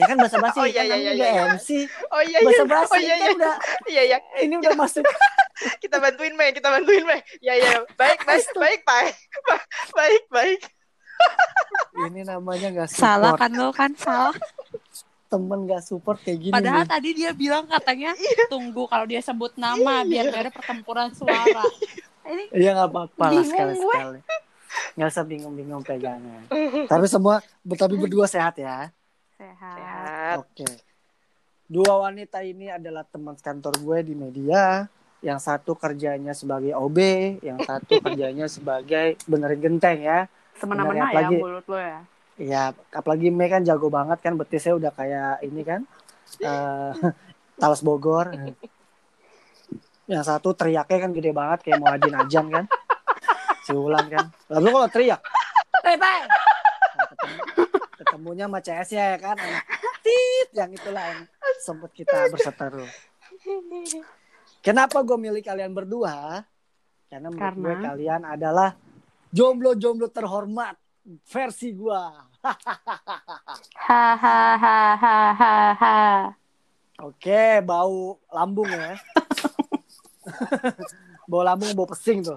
Ya kan bahasa basi Oh, iya, kan iya, iya, iya. MC. Oh iya iya. Bahasa basi Oh iya kan iya. udah Iya iya. ini udah masuk. Kita bantuin Mei, kita bantuin Mei. Iya iya. Baik baik baik baik. Baik baik. ini namanya nggak support. Salah kan lo kan salah. Temen nggak support kayak gini. Padahal nih. tadi dia bilang katanya tunggu kalau dia sebut nama biar gak ada pertempuran suara. Ini Iya nggak apa-apa lah sekali sekali. Nggak usah bingung-bingung pegangan. Tapi semua, tapi berdua sehat ya. Sehat. Sehat. Oke. Dua wanita ini adalah teman kantor gue di media. Yang satu kerjanya sebagai OB, yang satu kerjanya sebagai benerin genteng ya. Semena-mena ya apalagi- mulut lo ya. Iya, apalagi Mei kan jago banget kan betisnya udah kayak ini kan. eh Talas Bogor. Yang satu teriaknya kan gede banget kayak mau ajin ajan kan. Si Ulan kan. Lalu kalau teriak, ketemu, ketemunya sama CS ya kan. Anak tit yang itulah yang sempat kita berseteru. Kenapa gue milih kalian berdua? Karena menurut Karena? gue kalian adalah jomblo-jomblo terhormat versi gua. Hahaha. Oke, bau lambung ya. bau lambung, bau pesing tuh.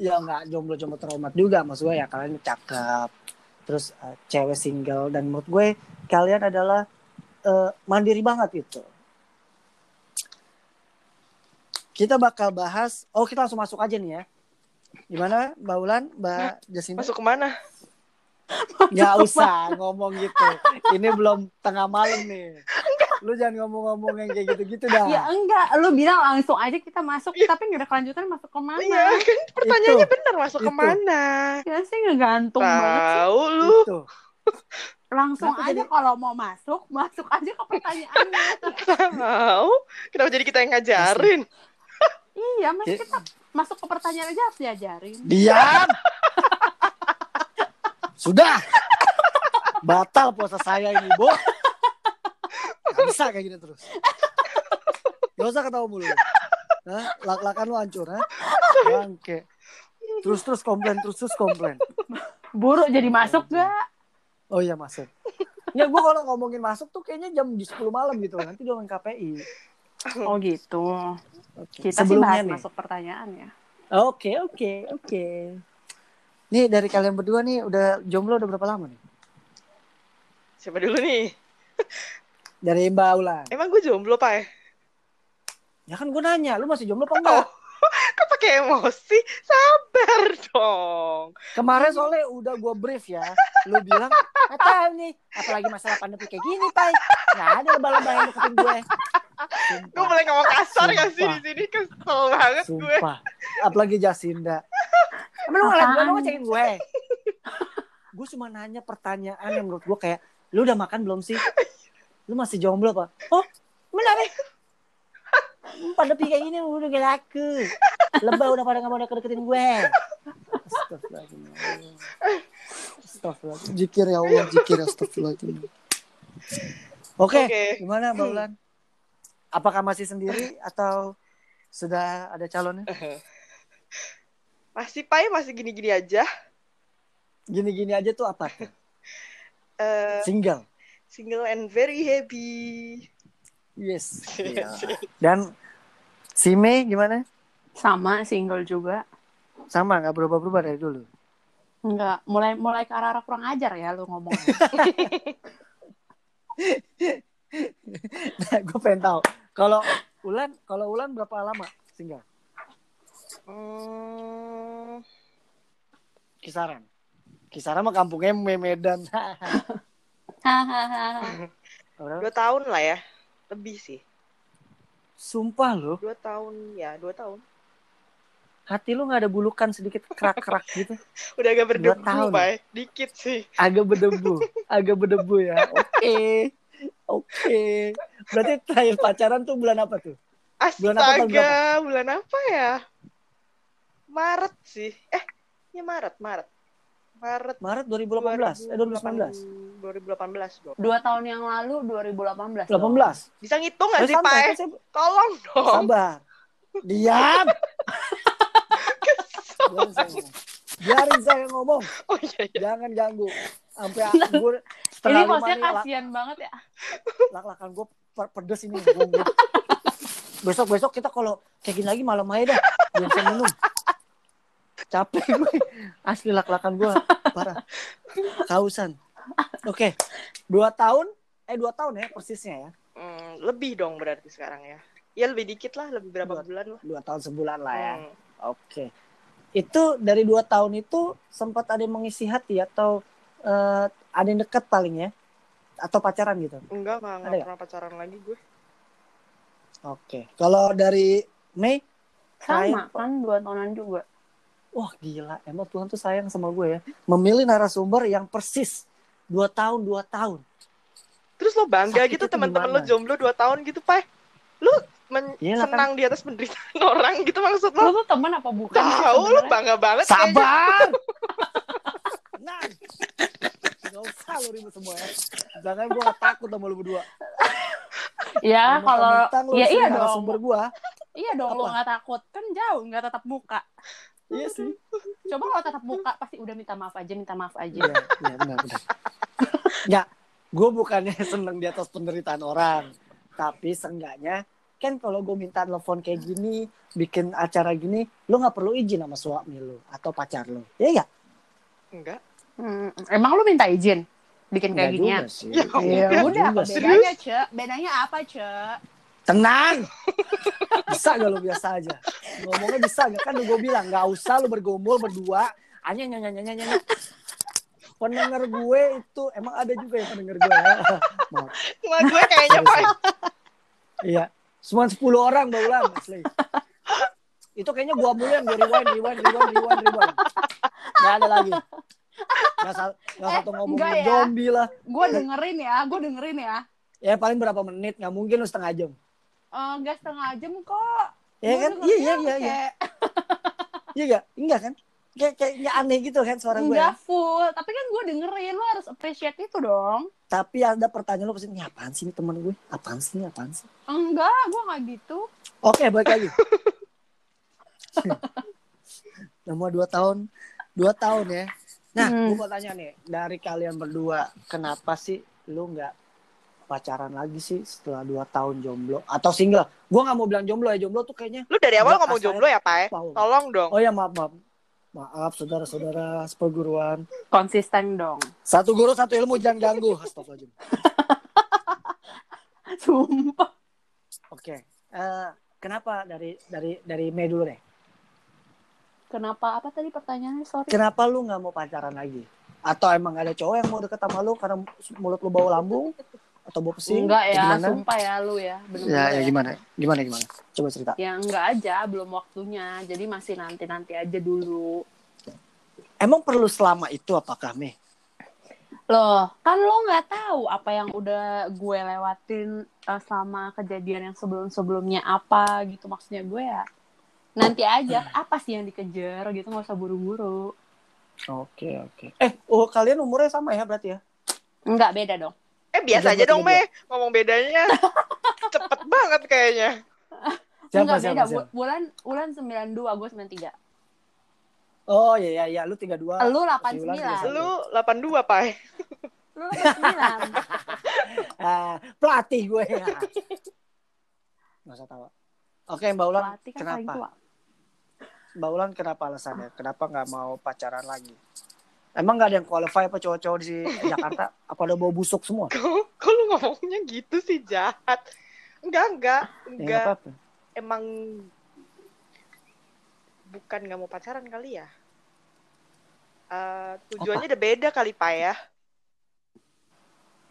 ya nggak jomblo-jomblo terhormat juga maksud gue ya kalian cakep terus eh, cewek single dan menurut gue kalian adalah eh, mandiri banget itu kita bakal bahas oh kita langsung masuk aja nih ya. Gimana mbak Ulan mbak Jasinda? Masuk ke mana? nggak usah ngomong gitu. Ini belum tengah malam nih lu jangan ngomong-ngomong yang kayak gitu-gitu dah Ya enggak, lu bilang langsung aja kita masuk, tapi nggak ada kelanjutan masuk ke mana? Iya kan pertanyaannya Itu. benar masuk Itu. ke mana? Ya sih ngegantung banget sih. Tahu lu. Itu. Langsung Kenapa aja jadi- kalau mau masuk, masuk aja ke pertanyaannya. Tahu. Kenapa jadi kita yang ngajarin? iya, mas Ya. kita masuk ke pertanyaan aja harus diajarin. diam sudah batal puasa saya ini bu bisa kayak gini terus gak usah ketawa mulu Hah? lak-lakan lu hancur ha? bangke terus terus komplain terus terus komplain Buruk jadi masuk gak? oh iya masuk Nggak, gue kalau ngomongin masuk tuh kayaknya jam di 10 malam gitu. Nanti dia main KPI. Oh gitu. Oke. Kita sih Sebelumnya bahas nih. masuk pertanyaan ya. Oke, oke, oke. Nih dari kalian berdua nih udah jomblo udah berapa lama nih? Siapa dulu nih? Dari Mbak Ulan. Emang gue jomblo, Pak? Ya kan gue nanya, lu masih jomblo apa enggak? Oh, kok pakai emosi? Sabar dong. Kemarin soalnya udah gue brief ya. Lu bilang, "Nggak tahu nih, apalagi masalah pandemi kayak gini, Pai. Nggak ada lebah-lebah yang deketin gue." Gue boleh ngomong kasar gak sih di sini? Kesel banget gue. sumpah. Apalagi Jasinda. Emang lu ngeliat gue lu ngecekin gue? gue cuma nanya pertanyaan yang menurut gue kayak, lu udah makan belum sih? Lu masih jomblo apa? Oh, benar nih. Pandemi kayak gini udah gak laku. Lebah udah pada gak mau deketin gue. Astagfirullahaladzim. Astagfirullahaladzim. Jikir ya Allah, jikir astagfirullahaladzim. Oke, Oke. gimana Mbak Ulan? Apakah masih sendiri atau sudah ada calonnya? Masih, Pak, masih gini-gini aja. Gini-gini aja tuh apa? Eh, Single. Single and very happy. Yes. Iya. Dan si Mei gimana? Sama single juga. Sama nggak berubah-berubah dari dulu. Enggak, mulai mulai ke arah kurang ajar ya lu ngomong. Nah, gue pengen tahu. Kalau Ulan, kalau Ulan berapa lama single? Hmm, Kisaran. Kisaran mah kampungnya Me- Medan. Dua tahun lah ya. Lebih sih. Sumpah loh, Dua tahun, ya dua tahun. hati lu nggak ada bulukan sedikit kerak-kerak gitu. Udah agak Dua berdebu, tahun. Pak. Dikit sih. Agak berdebu, agak berdebu ya. Oke, oke. Berarti terakhir pacaran tuh bulan apa tuh? Bulan apa, tahun Astaga, bulan apa ya? Maret sih. Eh, ya Maret, Maret. Maret Maret 2018, eh 2019. 2018 dong. Dua tahun yang lalu 2018. 18. dong. Bisa ngitung gak Eh, sih, Pak? kan saya- Tolong dong. Sabar. Diam. Biarin saya ngomong. Biarin saya ngomong. Oh iya, iya. Jangan ganggu. Sampai gue setengah Ini lak, kasihan banget ya. lak lakan gue pedes ini besok besok kita kalau kayak gini lagi malam aja dah belum bisa minum capek gue asli lak lakan gue parah kausan oke dua tahun eh dua tahun ya persisnya ya Hmm, lebih dong berarti sekarang ya. Ya lebih dikit lah, lebih berapa Dua. bulan lah. dua tahun sebulan lah ya Hmm. oke itu dari dua tahun itu sempat ada yang mengisi hati atau eh, ada yang dekat paling ya atau pacaran gitu Enggak, enggak, enggak nggak? pernah pacaran lagi gue. oke kalau dari Mei Sama kan dua tahunan juga. Wah gila, emang Tuhan tuh sayang sama gue ya. Memilih narasumber yang persis dua tahun dua tahun. Terus lo bangga Sakitnya gitu teman-teman lo jomblo 2 tahun gitu, Pai. Lu men- Iyalah kan. senang di atas penderitaan orang gitu maksud Lo lo? tuh teman apa bukan? Tahu lo bangga banget. Sabar. Nah, gak usah lu ribut semua ya. Jangan gue gak takut sama lu berdua. Ya kalau ya iya dong. narasumber gue. Iya dong lo nggak takut kan jauh nggak tetap muka. Iya sih. Coba kalau tetap muka pasti udah minta maaf aja minta maaf aja. Iya, iya benar benar. Ya, gue bukannya seneng di atas penderitaan orang, tapi seenggaknya kan kalau gue minta telepon kayak gini, bikin acara gini, lu nggak perlu izin sama suami lu atau pacar lu, ya nggak? Enggak. Hmm, emang lu minta izin bikin kayak sih. Ya, Ya udah bedanya cek? Bedanya apa cek? Tenang. Bisa gak lu biasa aja? Ngomongnya bisa gak? Kan gue bilang gak usah lu bergumul berdua. Anya nyanyi nyanyi nyanyi. Pendengar gue itu emang ada juga yang pendengar gue ya. Cuma gue kayaknya, Pai. Iya. Cuma 10 orang baulan asli. Itu kayaknya gua mulu yang gue rewind, rewind, rewind, rewind, rewind. Gak ada lagi. Gak, sal- gak Eh, satu ngomongin enggak ya. zombie lah. Gue dengerin ya, gue dengerin ya. Ya paling berapa menit, gak mungkin lu setengah jam. Eh, Enggak setengah jam kok. Ya kan? dengernya Iya, iya, iya. iya. kayak Iya gak? Enggak kan? Kayak, kayaknya aneh gitu kan suara gue. Enggak full, tapi kan gue dengerin lo harus appreciate itu dong. Tapi ada pertanyaan lu ke sini, ini apaan sih ini temen gue? Apaan sih ini? Apaan sih? Enggak, gue nggak gitu. Oke, balik lagi. Nomor dua tahun, dua tahun ya. Nah, Hmm. gue mau tanya nih, dari kalian berdua, kenapa sih lu nggak pacaran lagi sih setelah dua tahun jomblo atau single? Gue nggak mau bilang jomblo ya, jomblo tuh kayaknya. Lu dari awal Nggak, ngomong jomblo ya, Pai? Wow. Tolong dong. Oh ya maaf maaf, maaf saudara-saudara seperguruan. Konsisten dong. Satu guru satu ilmu jangan ganggu. Astagfirullahaladzim. Sumpah. Oke, eh, kenapa dari dari dari Mei dulu deh? Kenapa? Apa tadi pertanyaannya? Sorry. Kenapa lu nggak mau pacaran lagi? Atau emang ada cowok yang mau deket sama lu karena mulut lu bau lambung? Atau pesing? Enggak ya, Gimana? sumpah ya lu ya. Bener Ya, ya gimana? Gimana gimana? Coba cerita. Ya enggak aja, belum waktunya. Jadi masih nanti-nanti aja dulu. Emang perlu selama itu apakah Mei? Loh, kan lo nggak tahu apa yang udah gue lewatin uh, selama kejadian yang sebelum-sebelumnya apa gitu maksudnya gue ya. Nanti aja apa sih yang dikejar gitu nggak usah buru-buru. Oke oke. Eh, oh kalian umurnya sama ya berarti ya? Enggak beda dong. Eh, biasa aja dong, Me. Ngomong bedanya. Cepet banget kayaknya. Siapa Enggak siapa beda. siapa? Bu- Bulan bulan 92, gue 93. Oh iya iya iya, lu 32. Lu Si Wulan 89. 31. Lu 82, Pai. Lu 89. Ah, pelatih gue ya. Gak usah tawa. Oke, Mbak Ulan, kan kenapa? Mbak Ulan kenapa alasannya? Kenapa nggak mau pacaran lagi? Emang nggak ada yang qualify apa cowok-cowok di Jakarta? Apa ada bau busuk semua? Kok, kok lu ngomongnya gitu sih, jahat? Enggak, enggak. Ya nggak Enggak. apa-apa. Emang bukan nggak mau pacaran kali ya? Eh, tujuannya udah beda kali, Pak ya.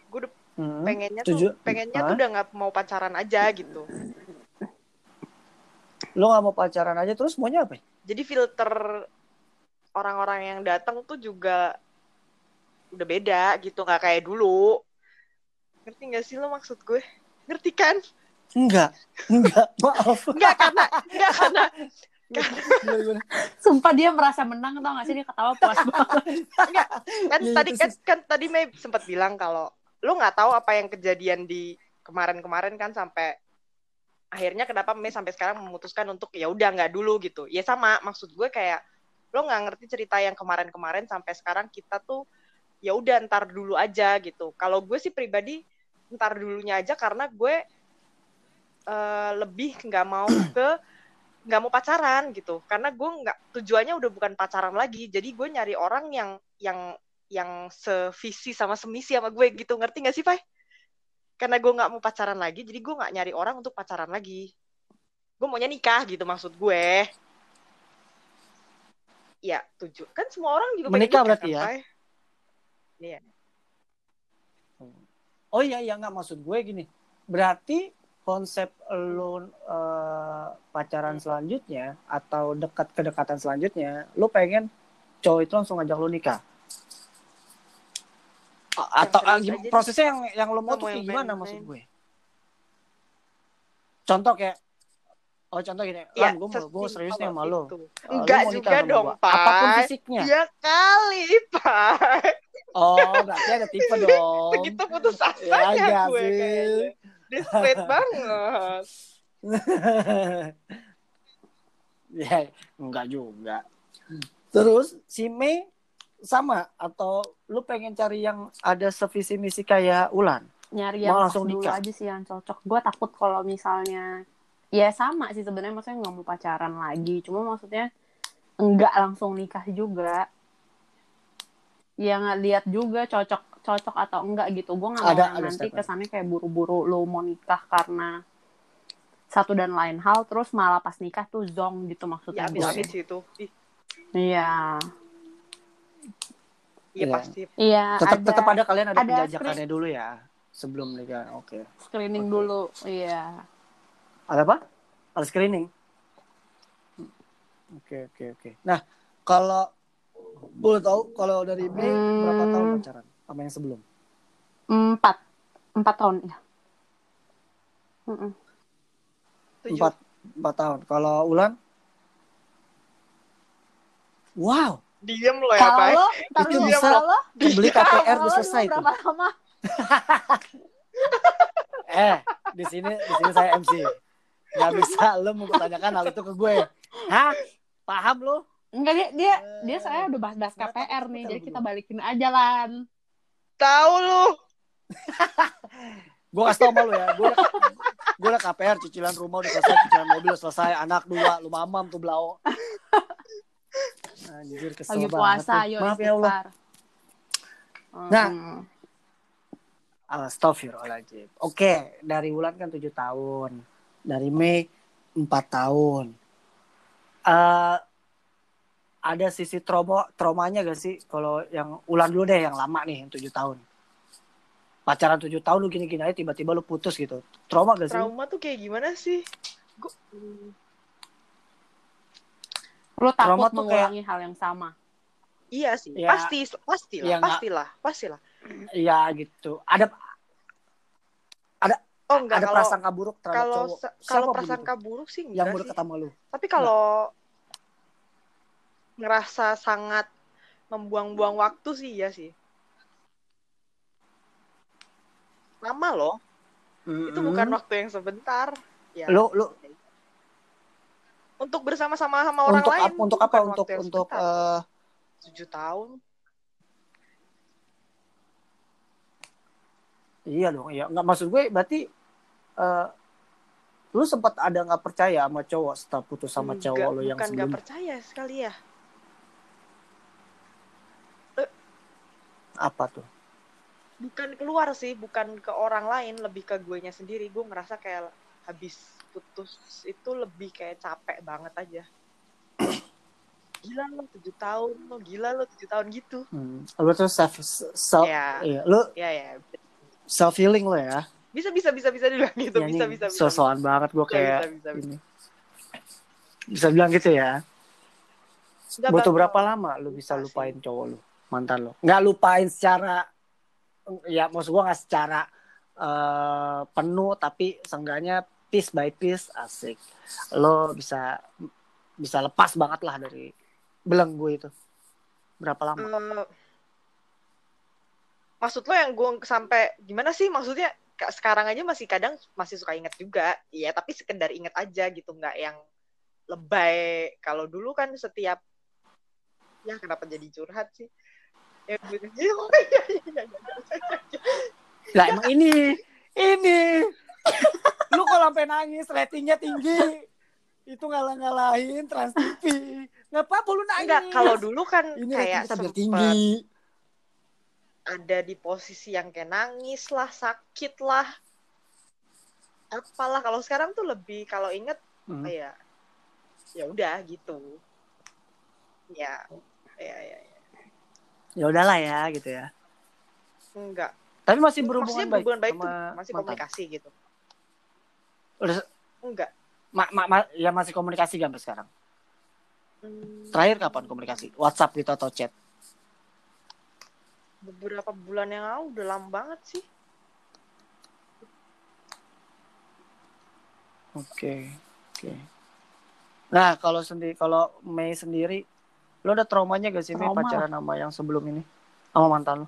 Gue udah Hmm. pengennya Tuju- tuh pengennya tuh udah nggak mau pacaran aja gitu. Lo nggak mau pacaran aja terus maunya apa? Jadi filter orang-orang yang datang tuh juga udah beda gitu, nggak kayak dulu. Ngerti nggak sih lo maksud gue? Ngerti kan? Enggak, enggak, maaf. Nggak karena nggak karena? Sumpah dia merasa menang tau gak sih dia ketawa puas banget. kan Iya, tadi kan, kan tadi Mei sempat bilang kalau lo nggak tahu apa yang kejadian di kemarin-kemarin kan sampai akhirnya kenapa Mei sampai sekarang memutuskan untuk ya udah nggak dulu gitu ya sama maksud gue kayak lo nggak ngerti cerita yang kemarin-kemarin sampai sekarang kita tuh ya udah ntar dulu aja gitu. Kalau gue sih pribadi ntar dulunya aja karena gue eh, lebih nggak mau ke nggak mau pacaran gitu. Karena gue nggak tujuannya udah bukan pacaran lagi. Jadi gue nyari orang yang yang yang sevisi sama semisi sama gue gitu. Ngerti gak sih Pai? Karena gue nggak mau pacaran lagi jadi gue nggak nyari orang untuk pacaran lagi. Gue maunya nikah gitu maksud gue ya tujuh kan semua orang juga Menikah nikah berarti kan, ya? Iya. Oh iya iya nggak maksud gue gini. Berarti konsep lo eh, pacaran selanjutnya atau dekat kedekatan selanjutnya, lo pengen cowok itu langsung ngajak lo nikah? Atau ah, prosesnya yang yang lo mau tuh kayak gimana maksud gue? Contoh kayak Oh contoh gini, Ya, Lan, gue mau gue serius nih sama lo. Enggak juga dong, gua. Apa pun fisiknya. Ya kali, Pak. Oh, berarti ada tipe dong. Begitu putus asa Ya, ya, gue sih. kayaknya. Banget. ya, enggak juga. Terus si Mei sama atau lu pengen cari yang ada sevisi misi kayak Ulan? nyari Mau yang langsung dulu nikah? aja sih yang cocok gue takut kalau misalnya ya sama sih sebenarnya maksudnya nggak mau pacaran lagi cuma maksudnya enggak langsung nikah juga ya nggak lihat juga cocok cocok atau enggak gitu gue nggak mau Ada- ada nanti statement. kesannya kayak buru-buru lo mau nikah karena satu dan lain hal terus malah pas nikah tuh zong gitu maksudnya Ya habis-habis gue. itu. Ih, iya Iya Iya. pasti. iya Tetap ada tetap ada kalian ada, ada penjajakannya dulu ya sebelum nikah. Oke. screening Oke. dulu iya Ada apa? Ada screening. Oke oke oke. Nah kalau boleh tahu kalau dari Mei Hmm. berapa tahun pacaran sama yang sebelum? empat empat tahun ya. Empat empat tahun. Kalau Ulan? Wow, Diem lo ya, Pak. Itu dulu, bisa kalau beli KPR udah lu selesai tuh. berapa lama? Eh, di sini di sini saya MC. Gak bisa lu mempertanyakan hal itu ke gue. Hah? Paham lu? Enggak dia dia Eh, dia saya udah bahas-bahas KPR nih, jadi kita balikin aja lan. Tahu lu. Gue kasih tau sama lu ya. Gue udah, gue udah KPR, cicilan rumah udah selesai, cicilan mobil udah selesai, anak dua, lu mamam tuh belau. Anjir, kesel Lagi banget. puasa, nih. yuk Maaf ya Allah. Nah. Mm. Astagfirullahaladzim. Oke, dari Wulan kan tujuh tahun. Dari Mei empat tahun. Eh ada sisi trauma traumanya gak sih? Kalau yang Ulan dulu deh, yang lama nih, yang tujuh tahun. Pacaran tujuh tahun lu gini-gini aja tiba-tiba lu putus gitu. Trauma gak sih? Trauma tuh kayak gimana sih? Gue Lu Trauma takut tuh kayak- mengulangi hal yang sama. Iya sih, Ya, pasti, pastilah, ya pastilah, pastilah. Iya gitu. Ada Oh enggak ada kalau prasangka buruk terhadap kalau cowok. kalau prasangka buruk sih itu yang enggak udah sih. ketemu lu. Tapi kalau ngerasa sangat membuang-buang waktu sih ya sih. Lama loh. Itu bukan waktu yang sebentar. Ya. lu lu Untuk bersama-sama sama orang untuk lain. untuk itu apa untuk yang untuk eh, tujuh tahun. Iya dong, iya. Nggak maksud gue berarti eh lu sempat ada nggak percaya sama cowok setelah putus sama Enggak, cowok lu yang bukan nggak percaya sekali ya. Apa tuh? Bukan keluar sih, bukan ke orang lain, lebih ke gue nya sendiri. Gue ngerasa kayak habis putus itu lebih kayak capek banget aja. Gila lo tujuh tahun, lo gila lo tujuh tahun gitu. Hmm. Lu tuh self self Ya, iya, lu ya, ya. self healing lo ya. Bisa, bisa, bisa, bisa dibilang gitu. Ya, bisa, bisa, bisa. Sosokan banget gue Bisa, kayak bisa, bisa, bisa. ini. Bisa bilang gitu ya. Nggak Butuh berapa lama lu bisa Bisa lupain cowok lu, mantan lu? Nggak lupain secara ya maksud gua nggak secara eh, penuh tapi seenggaknya piece by piece asik. Lo bisa bisa lepas banget lah dari belenggu itu. Berapa lama? Eh, maksud lo yang gue sampai gimana sih maksudnya sekarang aja masih kadang masih suka inget juga iya tapi sekedar inget aja gitu nggak yang lebay kalau dulu kan setiap ya kenapa jadi curhat sih Ya, iya, iya, iya. Lah emang ini, ini. Lu kalau sampai nangis ratingnya tinggi. Itu ngalah-ngalahin Trans TV. Nggak apa-apa lu nangis. Enggak, kalau dulu kan ini kayak sempet tinggi. Ada di posisi yang kayak nangis lah, sakit lah. Apalah kalau sekarang tuh lebih kalau inget Hmm. ya ya udah gitu. Ya, ya, ya, ya. Ya udahlah ya gitu ya. Enggak. Tapi masih berhubungan Maksudnya baik, berhubungan baik sama tuh masih mantan. komunikasi gitu. Udah, Enggak. ma- ma- ma- ya masih komunikasi gak sampai sekarang? Hmm, Terakhir kapan komunikasi? WhatsApp gitu atau chat? Beberapa bulan yang lalu udah lama banget sih. Oke, oke. Nah, kalau sendiri kalau Mei sendiri, lo ada traumanya gak sih Mei pacaran sama yang sebelum ini? Sama mantan lo?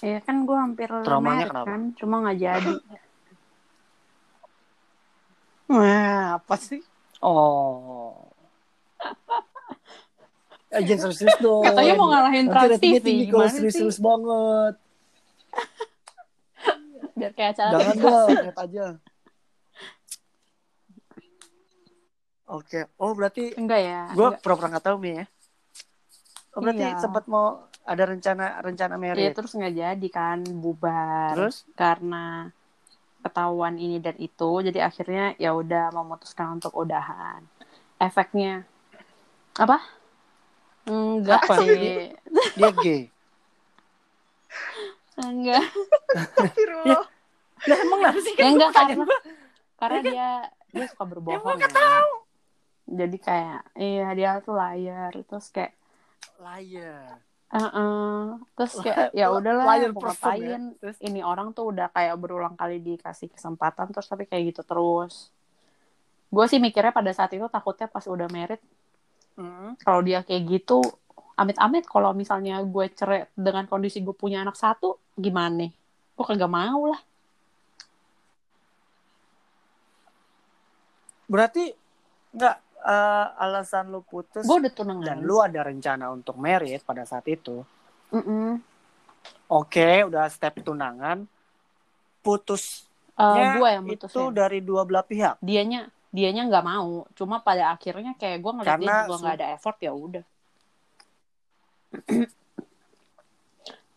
Iya kan gue hampir Traumanya married kenapa? kan, cuma nggak jadi. Wah, apa sih? Oh. Eh, jangan serius dong. Katanya mau ngalahin Nanti Trans TV, tinggi kalau serius-serius banget. Biar kayak acara Jangan dong, lihat aja. Oke. Oh, berarti Enggak ya. gue pura-pura nggak tahu Mi ya. Oh, berarti Iya. sempat mau ada rencana rencana Iya married. terus nggak jadi kan bubar. Terus? karena ketahuan ini dan itu, jadi akhirnya ya udah memutuskan untuk udahan. Efeknya apa? Enggak Apa? sih. Dia gay. Enggak. Astagfirullah. Lah emang sih? Ya enggak karena karena dia dia suka berbohong. nggak ya. Jadi kayak iya dia tuh liar terus kayak Liar. "Eh-eh." terus kayak ya udahlah ya. ngapain Terus? ini orang tuh udah kayak berulang kali dikasih kesempatan terus tapi kayak gitu terus gue sih mikirnya pada saat itu takutnya pas udah merit Mm. kalau dia kayak gitu amit-amit kalau misalnya gue cerai dengan kondisi gue punya anak satu gimana nih gue kagak mau lah Berarti nggak eh, alasan lu putus gue udah tunangan dan lu ada rencana untuk married pada saat itu. Mm-mm. Oke, udah step tunangan. Putusnya Eh, gue yang itu mutusin dari dua belah pihak. dianya dianya nggak mau. Cuma pada akhirnya kayak gue ngeliat dia Karena juga su- nggak ada effort ya udah.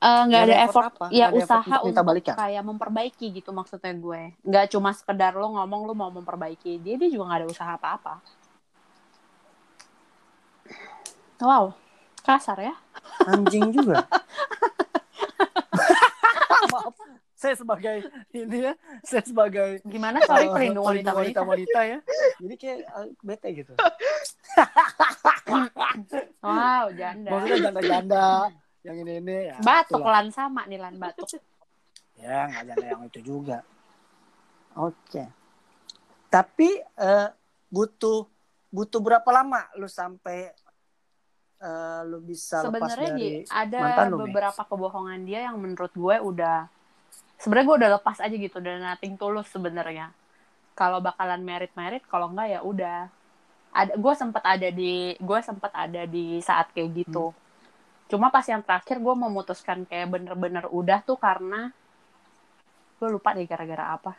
Eh, nggak ada effort, effort apa? ya Nggak ada effort usaha untuk minta untuk kayak memperbaiki gitu maksudnya gue. Nggak cuma sekedar lo ngomong lo mau memperbaiki. Dia dia juga nggak ada usaha apa-apa. Wow kasar ya. Anjing juga. Saya sebagai ini ya, saya sebagai gimana sorry eh, perlindungan wanita wanita wanita ya. Jadi kayak eh, bete gitu. wow janda Maksudnya janda-janda yang ini ini ya. batuk lan sama nih lan batuk Ya, nggak janda yang itu juga. Oke. Tapi eh, butuh butuh berapa lama lu sampai eh, lu bisa lepas sebenarnya dari di- ada mantan lu, beberapa kebohongan dia yang menurut gue udah sebenarnya gue udah lepas aja gitu dan nothing tulus sebenarnya. Kalau bakalan merit merit kalau enggak ya udah. Ada gue sempat ada di gue sempat ada di saat kayak gitu. Hmm. cuma pas yang terakhir gue memutuskan kayak bener-bener udah tuh karena gue lupa deh gara-gara apa.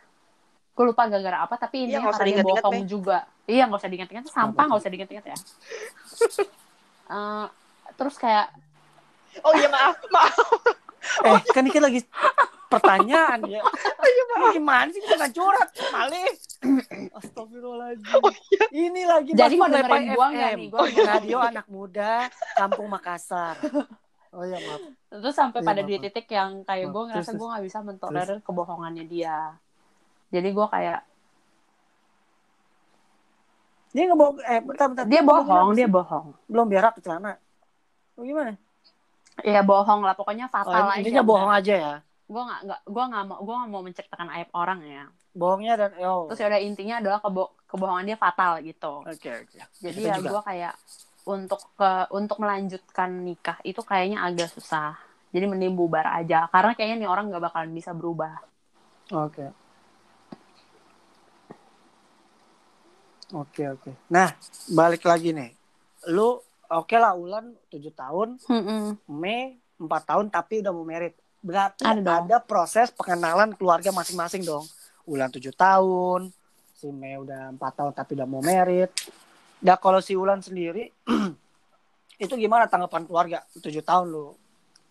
Gue lupa gara-gara apa tapi nggak usah karena dia bohong juga. Iya nggak usah diinget-inget sampah nggak usah diinget-inget ya. Eh, terus kayak Oh iya maaf, maaf. Eh, kan ini kan lagi pertanyaan ya. Ini gimana sih kita curhat, Malih? Astagfirullahaladzim. Oh, iya. Ini lagi Jadi Mas dengerin gua FM. nih? Gua mau Radio anak muda, Kampung Makassar. Oh iya maaf. terus sampai Iya, pada maaf, di maaf. titik yang kayak gue ngerasa gue nggak bisa mentolerir kebohongannya dia jadi gue kayak Dia nggak bohong. Eh, bentar, bentar. dia bohong dia bohong belum berak ke celana. Oh, gimana? ya bohong lah pokoknya Oh, fatal aja intinya bohong aja ya. Gue nggak nggak gue nggak mau gue nggak mau menceritakan aib orang ya Bohongnya dan oh. terus ya udah intinya adalah kebo kebohongan dia fatal gitu Oke, oke. jadi Kita ya juga. gue kayak untuk ke untuk melanjutkan nikah itu kayaknya agak susah jadi mending bubar aja karena kayaknya nih orang nggak bakalan bisa berubah Oke. Oke, oke. Nah, balik lagi nih. Lu oke lah Ulan 7 tahun, Mm-mm. Mei empat tahun tapi udah mau merit. Berarti Ada ada, dong. proses pengenalan keluarga masing-masing dong. Ulan tujuh tahun, si Mei udah empat tahun tapi udah mau merit. Nah kalau si Ulan sendiri itu gimana tanggapan keluarga? Tujuh tahun lu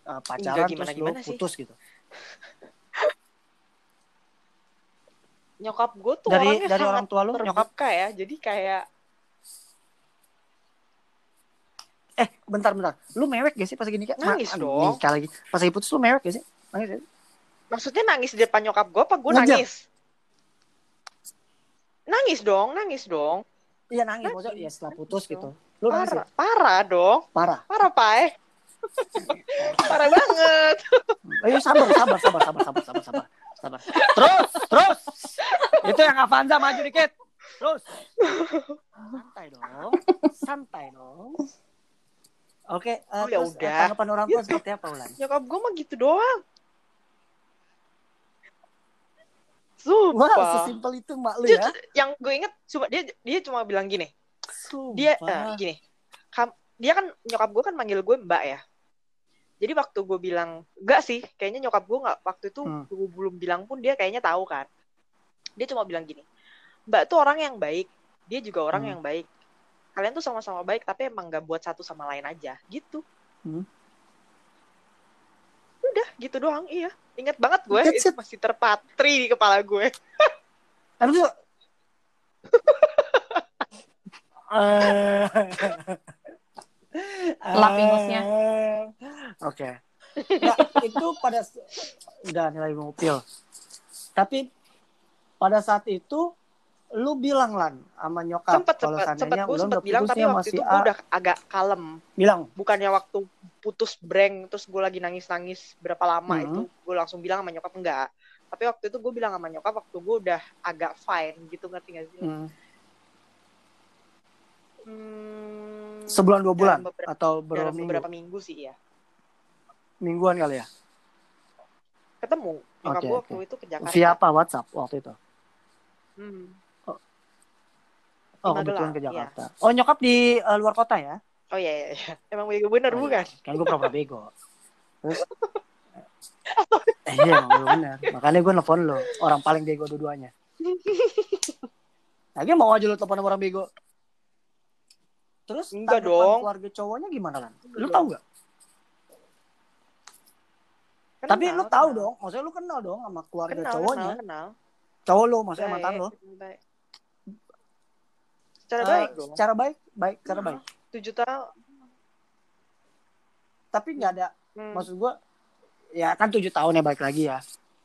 uh, pacaran Enggak, gimana- terus lu gimana sih. putus gitu. Nyokap gue tuh Dari orangnya dari orang tua lu nyokap ya. Jadi kayak eh bentar bentar. Lu mewek gak sih pas gini kayak Nangis aduh, dong. nikah lagi. Pas lagi putus lu mewek gak sih? Nangis gak sih? maksudnya nangis di depan nyokap gue apa gue nangis? Nangis dong, nangis dong. Iya nangis, Nangis. maksudnya ya setelah putus Nangis gitu. Lu nangis ya? Parah, parah dong. Parah. Parah, Pai. parah banget. Ayo sabar, sabar, sabar, sabar, sabar, sabar, sabar. Sabar. Terus, terus. Itu yang Avanza maju dikit. Terus. Santai dong. Santai dong. Oke, eh, Oh, ya terus, eh, udah. tanggapan orang tua seperti apa, Ulan? Nyokap gue mah gitu doang. Wah, Sumpah. sesimpel itu mak lu ya. yang gue inget cuma dia dia cuma bilang gini. Sumpah. Dia eh, gini. Kam- dia kan nyokap gue kan manggil gue Mbak ya. Jadi waktu gue bilang enggak sih, kayaknya nyokap gue nggak waktu itu Hmm. gue belum bilang pun dia kayaknya tahu kan. Dia cuma bilang gini, Mbak tuh orang yang baik, dia juga orang Hmm. yang baik. Kalian tuh sama-sama baik, tapi emang nggak buat satu sama lain aja, gitu. Hmm. Udah, gitu doang, iya. Ingat banget gue, That's itu it. masih terpatri di kepala gue. Habis itu Eh. Lap ingusnya. Eh. Oke. Nah, itu pada udah nilai mobil. Tapi pada saat itu lu bilang lan sama nyokap Sempet, kalau sempet, sempet. Seandainya gue sempet bilang, tapi waktu itu gue udah agak kalem. bilang. Bukannya waktu putus breng terus gue lagi nangis nangis berapa lama Hmm. itu gue langsung bilang sama nyokap enggak. Tapi waktu itu gue bilang sama nyokap waktu gue udah agak fine gitu ngerti gak sih? Hmm, Hmm, sebulan dua bulan? beberapa, atau berapa minggu? beberapa minggu sih ya mingguan kali ya? Ketemu. Nyokap Oke, gue waktu itu ke Jakarta. Via apa? WhatsApp waktu itu? Hmm. Oh kebetulan ke iya. Jakarta. Oh nyokap di eh, luar kota ya? Oh iya iya, iya. emang bego bener Oh, bukan? Iya. kan gue pura-pura bego. Terus? Eh, iya emang bener. Makanya gue nelfon lo orang paling bego dua-duanya. Lagi mau aja lu telepon sama orang bego. Terus Enggak dong. keluarga cowoknya gimana lan? Lu Enggak tahu nggak? Tapi Kenal, lu tahu kenal. dong maksudnya lu kenal dong sama keluarga kenal, cowoknya. kenal, kenal. cowok lu maksudnya Baik, mantan lo baik. secara Eh, baik dong secara baik baik secara Hmm. baik tujuh tahun tapi nggak ada hmm. maksud gue ya kan tujuh tahun ya balik lagi ya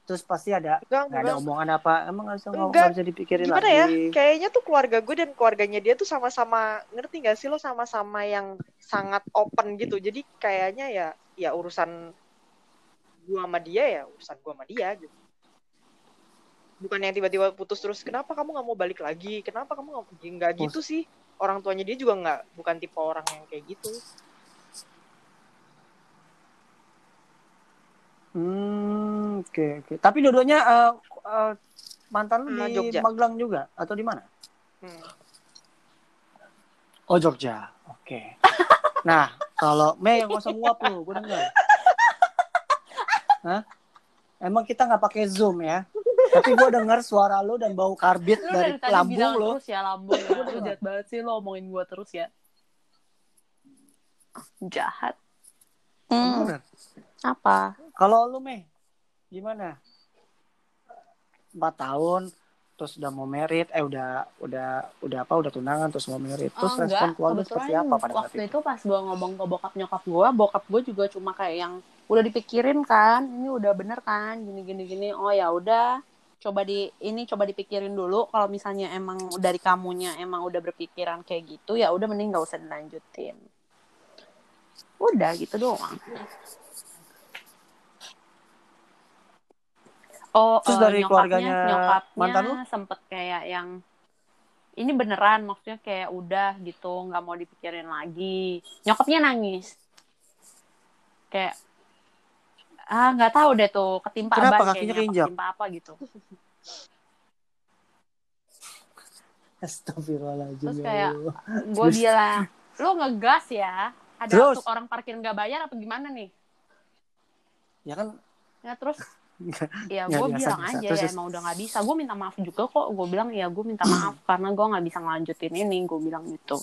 terus pasti ada enggak, nggak ada omongan apa emang nggak bisa ngomong Enggak. nggak bisa dipikirin gimana lagi ya kayaknya tuh keluarga gue dan keluarganya dia tuh sama-sama ngerti gak sih lo sama-sama yang sangat open gitu jadi kayaknya ya ya urusan gue sama dia ya urusan gue sama dia gitu bukan yang tiba-tiba putus terus kenapa kamu nggak mau balik lagi kenapa kamu nggak gitu sih orang tuanya dia juga nggak bukan tipe orang yang kayak gitu Hmm, oke oke. Tapi dua-duanya eh, eh, mantan lu Ah, di Jogja. Magelang juga atau di mana? Hmm. Oh Jogja. Oke. nah, kalau Mei yang usah nguap lu, gue denger. Hah? Emang kita nggak pakai zoom ya? Tapi gue denger suara lu dan bau karbit Lu dari dari lambung lu. terus ya lambung. ya. Lu jahat banget sih lo omongin gue terus ya. Jahat. Hmm, Bener. apa? Kalau lu Mei, gimana? Empat tahun, terus udah mau merit, eh udah udah udah apa? Udah tunangan, terus mau merit, terus Oh, respon keluarga Kebetulan seperti apa pada saat waktu itu? itu pas gue ngomong ke bokap nyokap gue, bokap gue juga cuma kayak yang udah dipikirin kan, ini udah bener kan, gini gini gini. Oh ya udah, coba di ini coba dipikirin dulu. Kalau misalnya emang dari kamunya emang udah berpikiran kayak gitu, ya udah mending gak usah dilanjutin. Udah gitu doang. Oh, Terus eh, dari nyokapnya- keluarganya nyokapnya mantan lu? sempet kayak yang ini beneran maksudnya kayak udah gitu nggak mau dipikirin lagi nyokapnya nangis kayak ah nggak tahu deh tuh ketimpa Kenapa ban kakinya kayaknya ketimpa apa gitu. Astagfirullahaladzim. Terus ya kayak, gue bilang lu ngegas ya ada Terus? untuk orang parkir nggak bayar apa gimana nih? Ya kan? Ya terus? Ya gue bilang biasa. aja Terus, ya emang udah nggak bisa. Gue minta maaf juga kok gue bilang ya gue minta maaf karena gue nggak bisa ngelanjutin ini gue bilang gitu.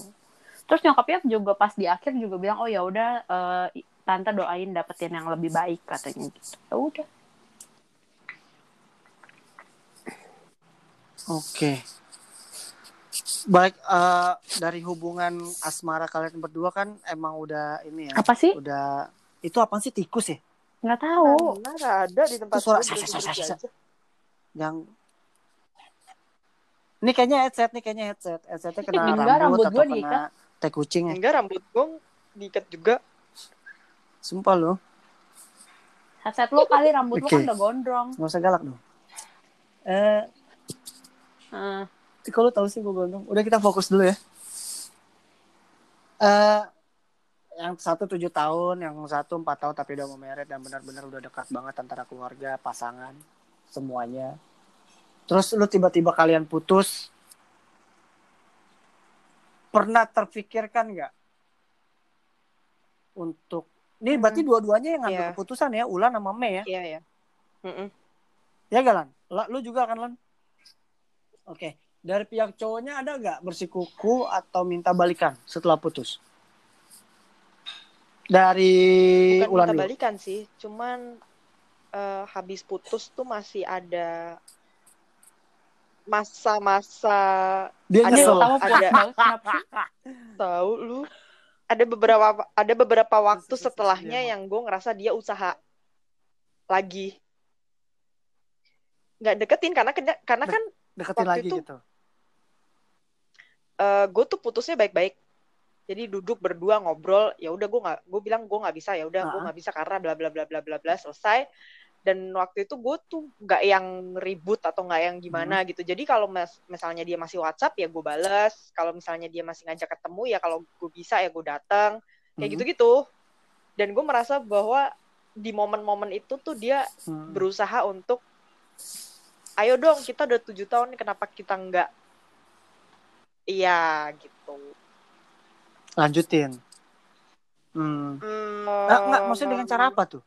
Terus nyokapnya juga pas di akhir juga bilang oh ya udah eh, tante doain dapetin yang lebih baik katanya gitu ya udah Oke. Baik eh, dari hubungan asmara kalian berdua kan emang udah ini ya. apa sih Udah itu apa sih tikus ya? nggak tahu Mana ada di tempat Itu suara syak, syak. aja. Yang ini kayaknya headset nih kayaknya headset. Headsetnya kena Enggak, rambut, rambut atau kena diikat. teh kucing ya. Enggak rambut gue diikat juga. Sumpah loh. headset lu kali rambut lu Oke. kan udah gondrong Nggak usah galak dong. Eh, Eh, kalau tahu sih gue gondong. Udah kita fokus dulu ya. Eh, yang satu tujuh tahun, yang satu empat tahun tapi udah mau married dan benar-benar udah dekat banget antara keluarga, pasangan, semuanya. Terus lu tiba-tiba kalian putus. Pernah terfikirkan nggak untuk ini berarti dua-duanya yang ngambil Iya. keputusan ya, Ulan sama Mei ya? Iya ya. Mm-mm. Ya gak Lan? La- Lu juga kan Lan? Oke. Dari pihak cowoknya ada gak bersikuku atau minta balikan setelah putus? Dari Bukan Ulan minta dulu. balikan sih, cuman eh, habis putus tuh masih ada masa-masa Dia ada- nyesel. tahu ada- sih tahu lu ada beberapa ada beberapa waktu setelahnya yang gue ngerasa dia usaha lagi nggak deketin karena karena kan Deketin waktu lagi itu- gitu. gue tuh putusnya baik-baik jadi duduk berdua ngobrol ya udah gue nggak gue bilang gue nggak bisa ya udah gue Ah. nggak bisa karena bla bla bla bla bla bla selesai dan waktu itu gue tuh nggak yang ribut atau nggak yang gimana Hmm. gitu jadi kalau mas- misalnya dia masih WhatsApp ya gue bales kalau misalnya dia masih ngajak ketemu ya kalau gue bisa ya gue datang kayak Hmm. gitu-gitu dan gue merasa bahwa di momen-momen itu tuh dia Hmm. berusaha untuk ayo dong kita udah tujuh tahun nih, kenapa kita nggak iya gitu Lanjutin. Hmm. Hmm, Ah, enggak, maksudnya dengan cara apa tuh?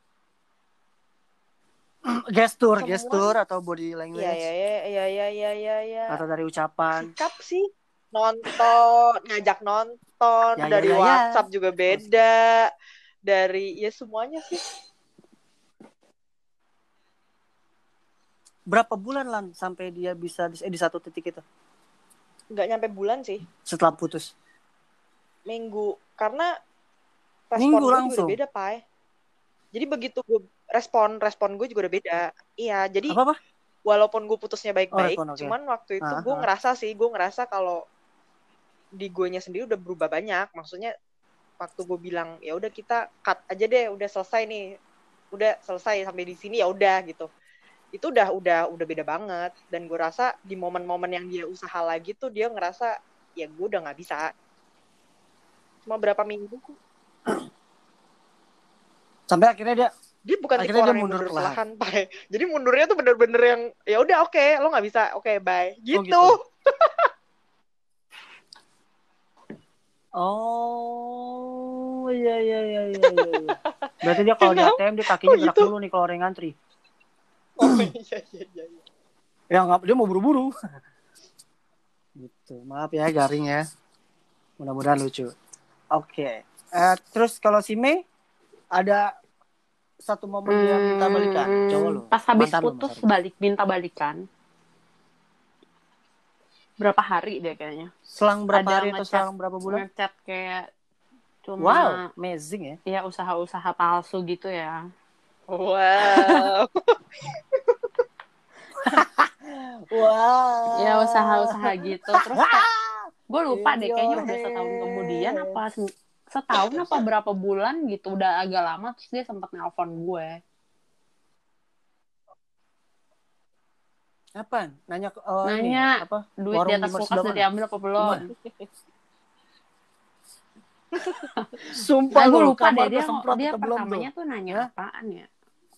gestur, Semua- gestur atau body language Iya iya iya iya iya iya iya. atau dari ucapan? Sikap sih nonton, ngajak nonton Ya, ya, dari ya, ya. WhatsApp juga beda. Dari ya semuanya sih. Berapa bulan lan sampai dia bisa di, eh, di satu titik itu nggak nyampe bulan sih, setelah putus? minggu. Karena Minggu langsung? beda, Pai. Jadi begitu gue respon, respon gue juga udah beda. Iya, jadi Apa apa? walaupun gue putusnya baik-baik, Oh, oke. cuman waktu itu Ah, gue ah. ngerasa sih, gue ngerasa kalau di gue sendiri udah berubah banyak. Maksudnya waktu gue bilang ya udah kita cut aja deh, udah selesai nih, udah selesai sampai di sini ya udah gitu. Itu udah udah udah beda banget. Dan gue rasa di momen-momen yang dia usaha lagi tuh dia ngerasa ya gue udah nggak bisa. Cuma berapa minggu Sampai akhirnya dia dia bukan tipe Akhirnya orang yang mundur mundur perlahan. Jadi mundurnya tuh bener-bener yang ya udah oke, lo nggak bisa, oke bye, gitu. gitu. Oh, iya iya iya iya. iya, iya. Berarti dia kalau di? ATM dia kakinya Oh, gerak gitu? dulu nih kalau orang yang ngantri. Oh iya iya iya. iya. Ya nggak, dia mau buru-buru. gitu. Maaf ya garing ya. Mudah-mudahan lucu. Oke. Eh, terus kalau si Mei ada satu momen dia minta balikan, Hmm, cowok lo. Pas habis Mantan lo, putus maksudnya. balik minta balikan. Berapa hari deh kayaknya. Selang berapa ada hari atau selang berapa bulan? Ngechat kayak cuma Wow, amazing ya. ya usaha-usaha palsu gitu ya. Wow. Wow. Ya usaha-usaha gitu. Terus gue lupa deh kayaknya udah setahun kemudian apa setahun apa berapa bulan gitu udah agak lama terus dia sempat nelpon gue. Apa? Nanya oh, ini, Nanya. apa? Duit Warung di atas kulkas udah diambil apa belum? Sumpah Nah, gue lu, lupa deh dia dia belum pertamanya tuh? tuh nanya Hah? apaan ya.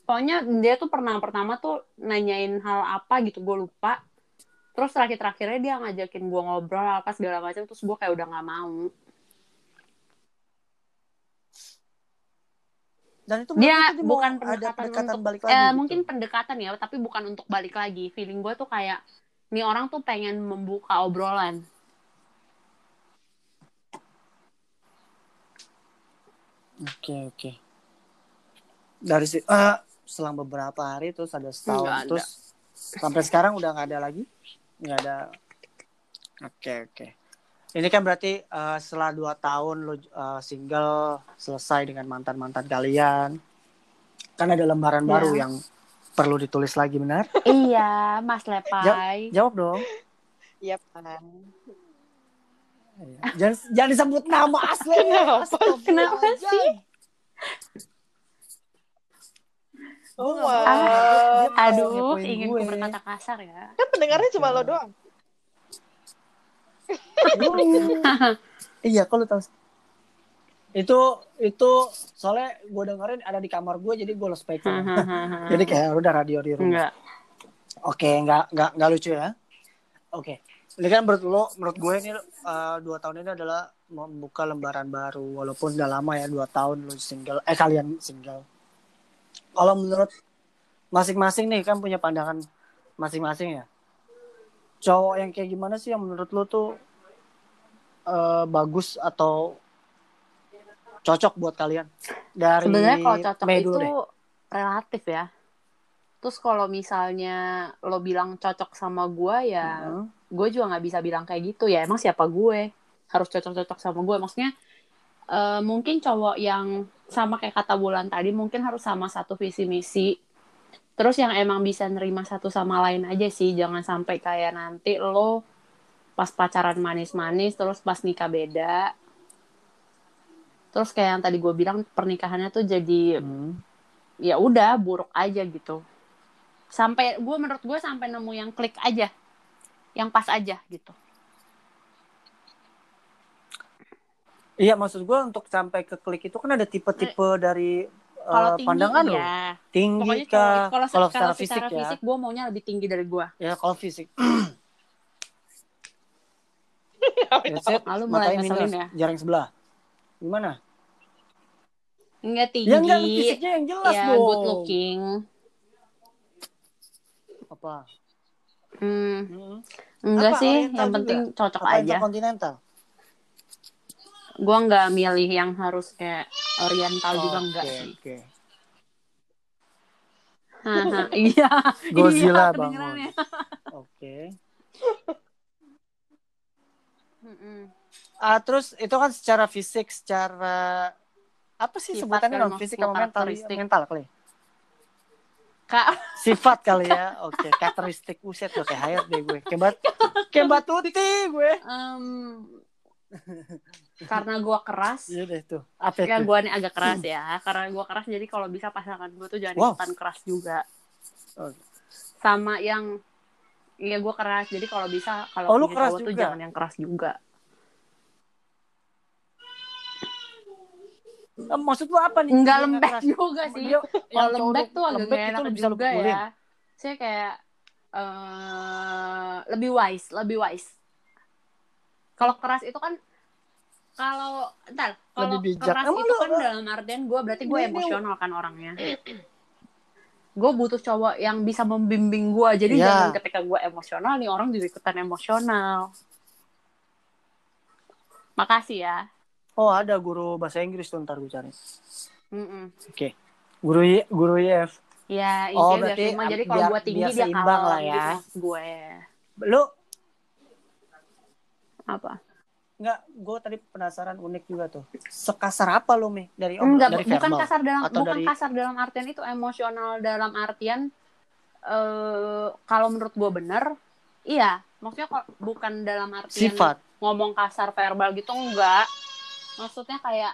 Pokoknya dia tuh pernah pertama tuh nanyain hal apa gitu gue lupa. Terus terakhir-terakhirnya dia ngajakin gue ngobrol apa segala macam terus gue kayak udah nggak mau. Dan itu Dia bukan ada pendekatan pendekatan untuk- balik lagi. Eh, gitu. mungkin pendekatan ya, tapi bukan untuk balik lagi. Feeling gue tuh kayak nih orang tuh pengen membuka obrolan. Oke oke. Dari si eh, selang beberapa hari terus ada setahun Nggak ada. terus sampai sekarang udah nggak ada lagi nggak ada. Oke oke. Ini kan berarti eh, setelah dua tahun lo eh, single selesai dengan mantan mantan kalian. Kan ada lembaran Iya. baru yang perlu ditulis lagi benar? iya, Mas Lepai. Jawab dong. Iya kan. Jangan jangan disebut nama aslinya. Astagfirullah. Kenapa sih? Nggak Wah. mau. Dia mau Aduh, ingin gue. berkata kasar ya. Kan pendengarnya cuma lo doang. Iya, kalau tahu. Itu itu soalnya gue dengerin ada di kamar gue jadi gue lo speaker. jadi kayak udah radio di rumah. enggak. Oke, nggak nggak nggak lucu ya. Oke. Ini kan menurut lo, menurut gue ini eh, dua tahun ini adalah membuka lembaran baru, walaupun udah lama ya dua tahun lo single, eh kalian single. Kalau menurut masing-masing nih kan punya pandangan masing-masing ya. Cowok yang kayak gimana sih yang menurut lo tuh eh, bagus atau cocok buat kalian? Dari Sebenarnya kalau cocok Mei itu deh. relatif ya. Terus kalau misalnya lo bilang cocok sama gue ya, Hmm. gue juga nggak bisa bilang kayak gitu ya. Emang siapa gue harus cocok-cocok sama gue? Maksudnya eh, mungkin cowok yang sama kayak kata bulan tadi mungkin harus sama satu visi misi. Terus yang emang bisa nerima satu sama lain aja sih. Jangan sampai kayak nanti lo pas pacaran manis-manis terus pas nikah beda. Terus kayak yang tadi gue bilang pernikahannya tuh jadi Hmm. ya udah buruk aja gitu sampai gue menurut gue sampai nemu yang klik aja yang pas aja gitu Iya maksud gue untuk sampai ke klik itu kan ada tipe-tipe dari kalau tinggi pandangan lo. iya Tinggi pokoknya cowok- kalau Kalau kalau secara fisik ya. gue maunya lebih tinggi dari gue Ya kalau fisik. ya, set, Lalu mulai ngeselin ya? jaring sebelah. Gimana? enggak tinggi Ya enggak fisiknya yang jelas ya dong. good looking Apa? hmm, Hmm. enggak Apa, sih yang juga? penting cocok Apa aja interkontinental? Gue nggak milih yang harus kayak oriental juga Oke, enggak sih. Haha, iya Godzilla iya, bangun. Oke. Mm-mm. Ah terus itu kan secara fisik, secara apa sih Sifat sebutannya non fisik sama mental? karakteristik. Mental kali. kak Sifat kali ya. Oke, karakteristik uset tuh kayak hayat deh gue. Kayak bat kayak batuti gue. em, karena gue keras Iya deh tuh. Apa Ya itu? gue nih agak keras ya Karena gue keras jadi kalau bisa pasangan gue tuh jangan Wow. ikutan keras juga Oh. Sama yang Iya gue keras Jadi kalau bisa Kalau Oh, keras tuh jangan yang keras juga Eh, Maksud lu apa nih? Enggak Dia lembek keras. juga sih Kalau lembek tuh agak lembek enak bisa juga ya Saya kayak eh Lebih wise Lebih wise Kalau keras itu kan kalau entar kalau keras Emang itu lu- kan dalam artian gue berarti gue emosional kan orangnya gue butuh cowok yang bisa membimbing gue jadi Ya. jangan ketika gue emosional nih orang juga ikutan emosional makasih ya Oh ada guru bahasa Inggris tuh ntar gue cari. Mm-mm. Guru Y, guru YF. ya Oh, intinya biar berarti jadi kalau gue tinggi biar dia kalem lah ya. gitu maksud gue Lu apa nggak? Gue tadi penasaran unik juga tuh. Sekasar apa lu mi dari om enggak dari bukan verbal? kasar dalam Atau bukan dari- kasar dalam artian itu emosional dalam artian eh kalau menurut gue bener iya maksudnya kok bukan dalam artian Sifat. ngomong kasar verbal gitu enggak maksudnya kayak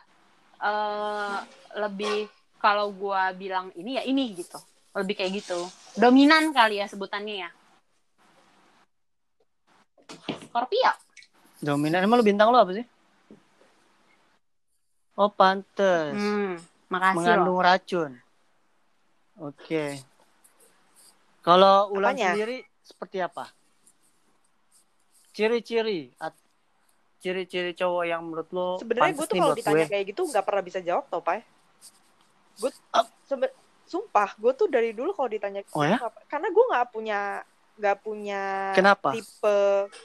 eh lebih kalau gua bilang ini ya ini gitu lebih kayak gitu dominan kali ya sebutannya ya Scorpio Dominan. Emang lu bintang lu apa sih? Oh pantes. hmm, makasih loh Mengandung racun. Oke. Kalau ulang Apanya? sendiri seperti apa? Ciri-ciri ciri-ciri cowok yang menurut lo Sebenarnya gue tuh kalau ditanya gue. kayak gitu nggak pernah bisa jawab tau, Pak. gue sebe- sumpah gue tuh dari dulu kalau ditanya Oh ya? karena gue nggak punya nggak punya Kenapa? tipe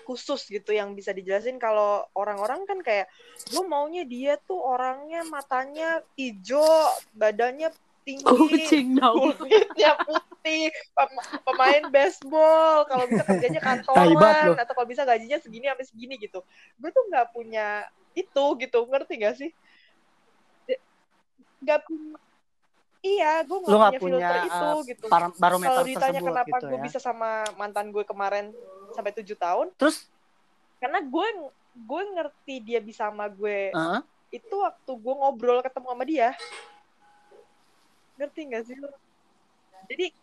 khusus gitu yang bisa dijelasin kalau orang-orang kan kayak gue maunya dia tuh orangnya matanya hijau badannya tinggi Kucing dong. kulitnya putih pem- pemain baseball kalau bisa kerjanya kantoran atau kalau bisa gajinya segini sampai segini gitu gue tuh nggak punya itu gitu ngerti gak sih nggak punya iya gue nggak punya, punya filter itu uh, gitu par- barometer kalau ditanya tersebut kenapa gitu gue ya. bisa sama mantan gue kemarin sampai tujuh tahun Terus, karena gue gue ngerti dia bisa sama gue Heeh. itu waktu gue ngobrol ketemu sama dia ngerti gak sih lo jadi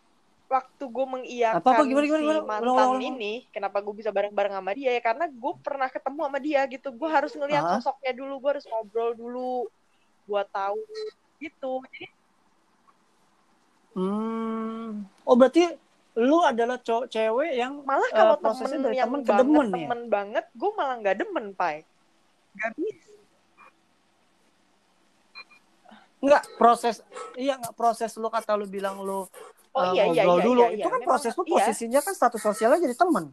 waktu gue mengiyakan Apa-apa, gimana, gimana, si gimana? mantan Ulang, ulang, ulang. ini kenapa gue bisa bareng-bareng sama dia ya karena gue pernah ketemu sama dia gitu gue harus ngelihat Ah. sosoknya dulu gue harus ngobrol dulu buat tahu gitu jadi Hmm. Oh berarti lu adalah cowok cewek yang malah Eh, kalau prosesnya temen dari yang temen ke banget demen ya? temen banget gue malah nggak demen pai nggak bisa enggak proses iya enggak proses lu kata lu bilang lu oh uh, iya iya ngobrol iya dulu iya, itu iya. kan Memang- proses lu iya. posisinya kan status sosialnya jadi temen.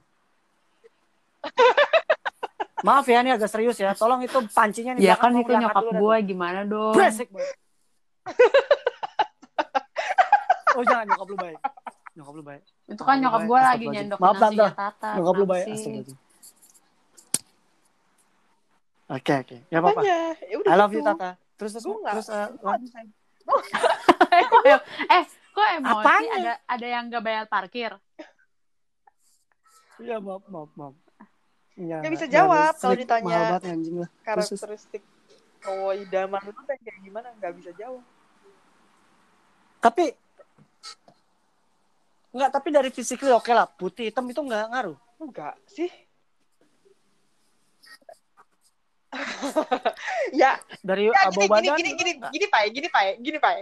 Maaf ya ini agak serius ya. Tolong itu pancinya nih. Ya kan itu nyokap gue gimana dong? Banget. oh jangan nyokap lu baik. Nyokap lu baik. Itu kan nyokap gue lagi nyendok Maaf, Tante. Tata. Nyokap lu baik. Oke oke. Ya apa-apa. Makanya, ya udah I love you gitu. Tata. Terus terus nggak- terus uh, eh, kok emosi Apanya? ada ada yang gak bayar parkir? Iya maaf maaf maaf. Ya, Nggak bisa nggak jawab listrik, kalau ditanya. Banget anjing lah. Karakteristik cowok idaman lu kayak gimana nggak bisa jawab Tapi Enggak, tapi dari physically oke lah. Putih hitam itu enggak ngaruh. enggak sih ya, Dari ya uh, gini, gini, gini, gini, gini, Pak, gini, Pak, gini, Pak.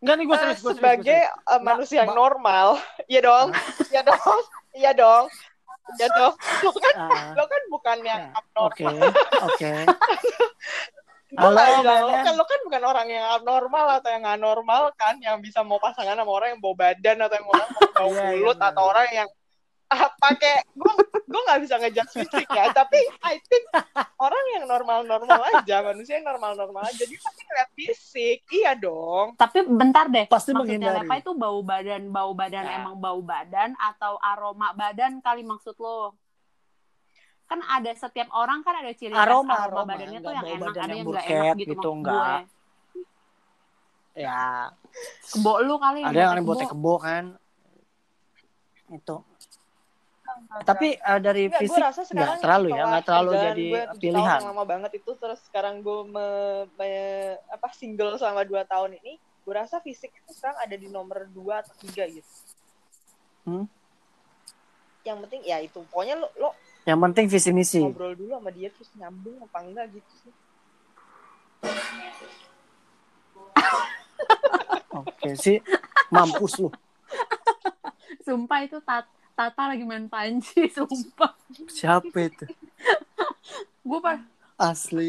Enggak nih gue Eh, serius, gue serius. sebagai eh, manusia yang normal, iya dong, iya dong, iya dong, iya dong. Lo kan, Ah, lo kan bukan yang Ya, Oke, abnormal. oke. Gue Halo, lo kan, lo kan bukan orang yang abnormal atau yang nggak normal kan, yang bisa mau pasangan sama orang yang bau badan atau yang orang mau bau Iya, iya, mulut atau orang yang ah, pakai gue gue nggak bisa ngejudge fisik ya tapi I think orang yang normal-normal aja manusia yang normal-normal aja dia pasti ngeliat fisik iya dong Tapi bentar deh. Pasti Maksudnya menghindari. Lepa itu bau badan, bau badan Ya. emang bau badan atau aroma badan kali maksud lo? Kan ada setiap orang kan ada ciri khas Aroma, aroma, aroma. badannya tuh yang enak, ada yang yang nggak burket enak gitu, gitu, maksud nggak. gue. Ya, Kebo lu kali ada yang aneh botek kebo kan. Itu. Tapi uh, dari Enggak, fisik rasa sekarang nggak terlalu ya, nggak terlalu jadi pilihan. yang lama banget itu terus sekarang gue me, me- apa single selama dua tahun ini gue rasa fisik itu sekarang ada di nomor dua atau tiga gitu Hmm. yang penting ya itu pokoknya lo, lo Yang penting visi misi. ngobrol dulu sama dia terus nyambung apa enggak gitu sih Oke sih, mampus lu. Sumpah itu tat Tata lagi main panci, sumpah. Siapa itu? Gue Asli.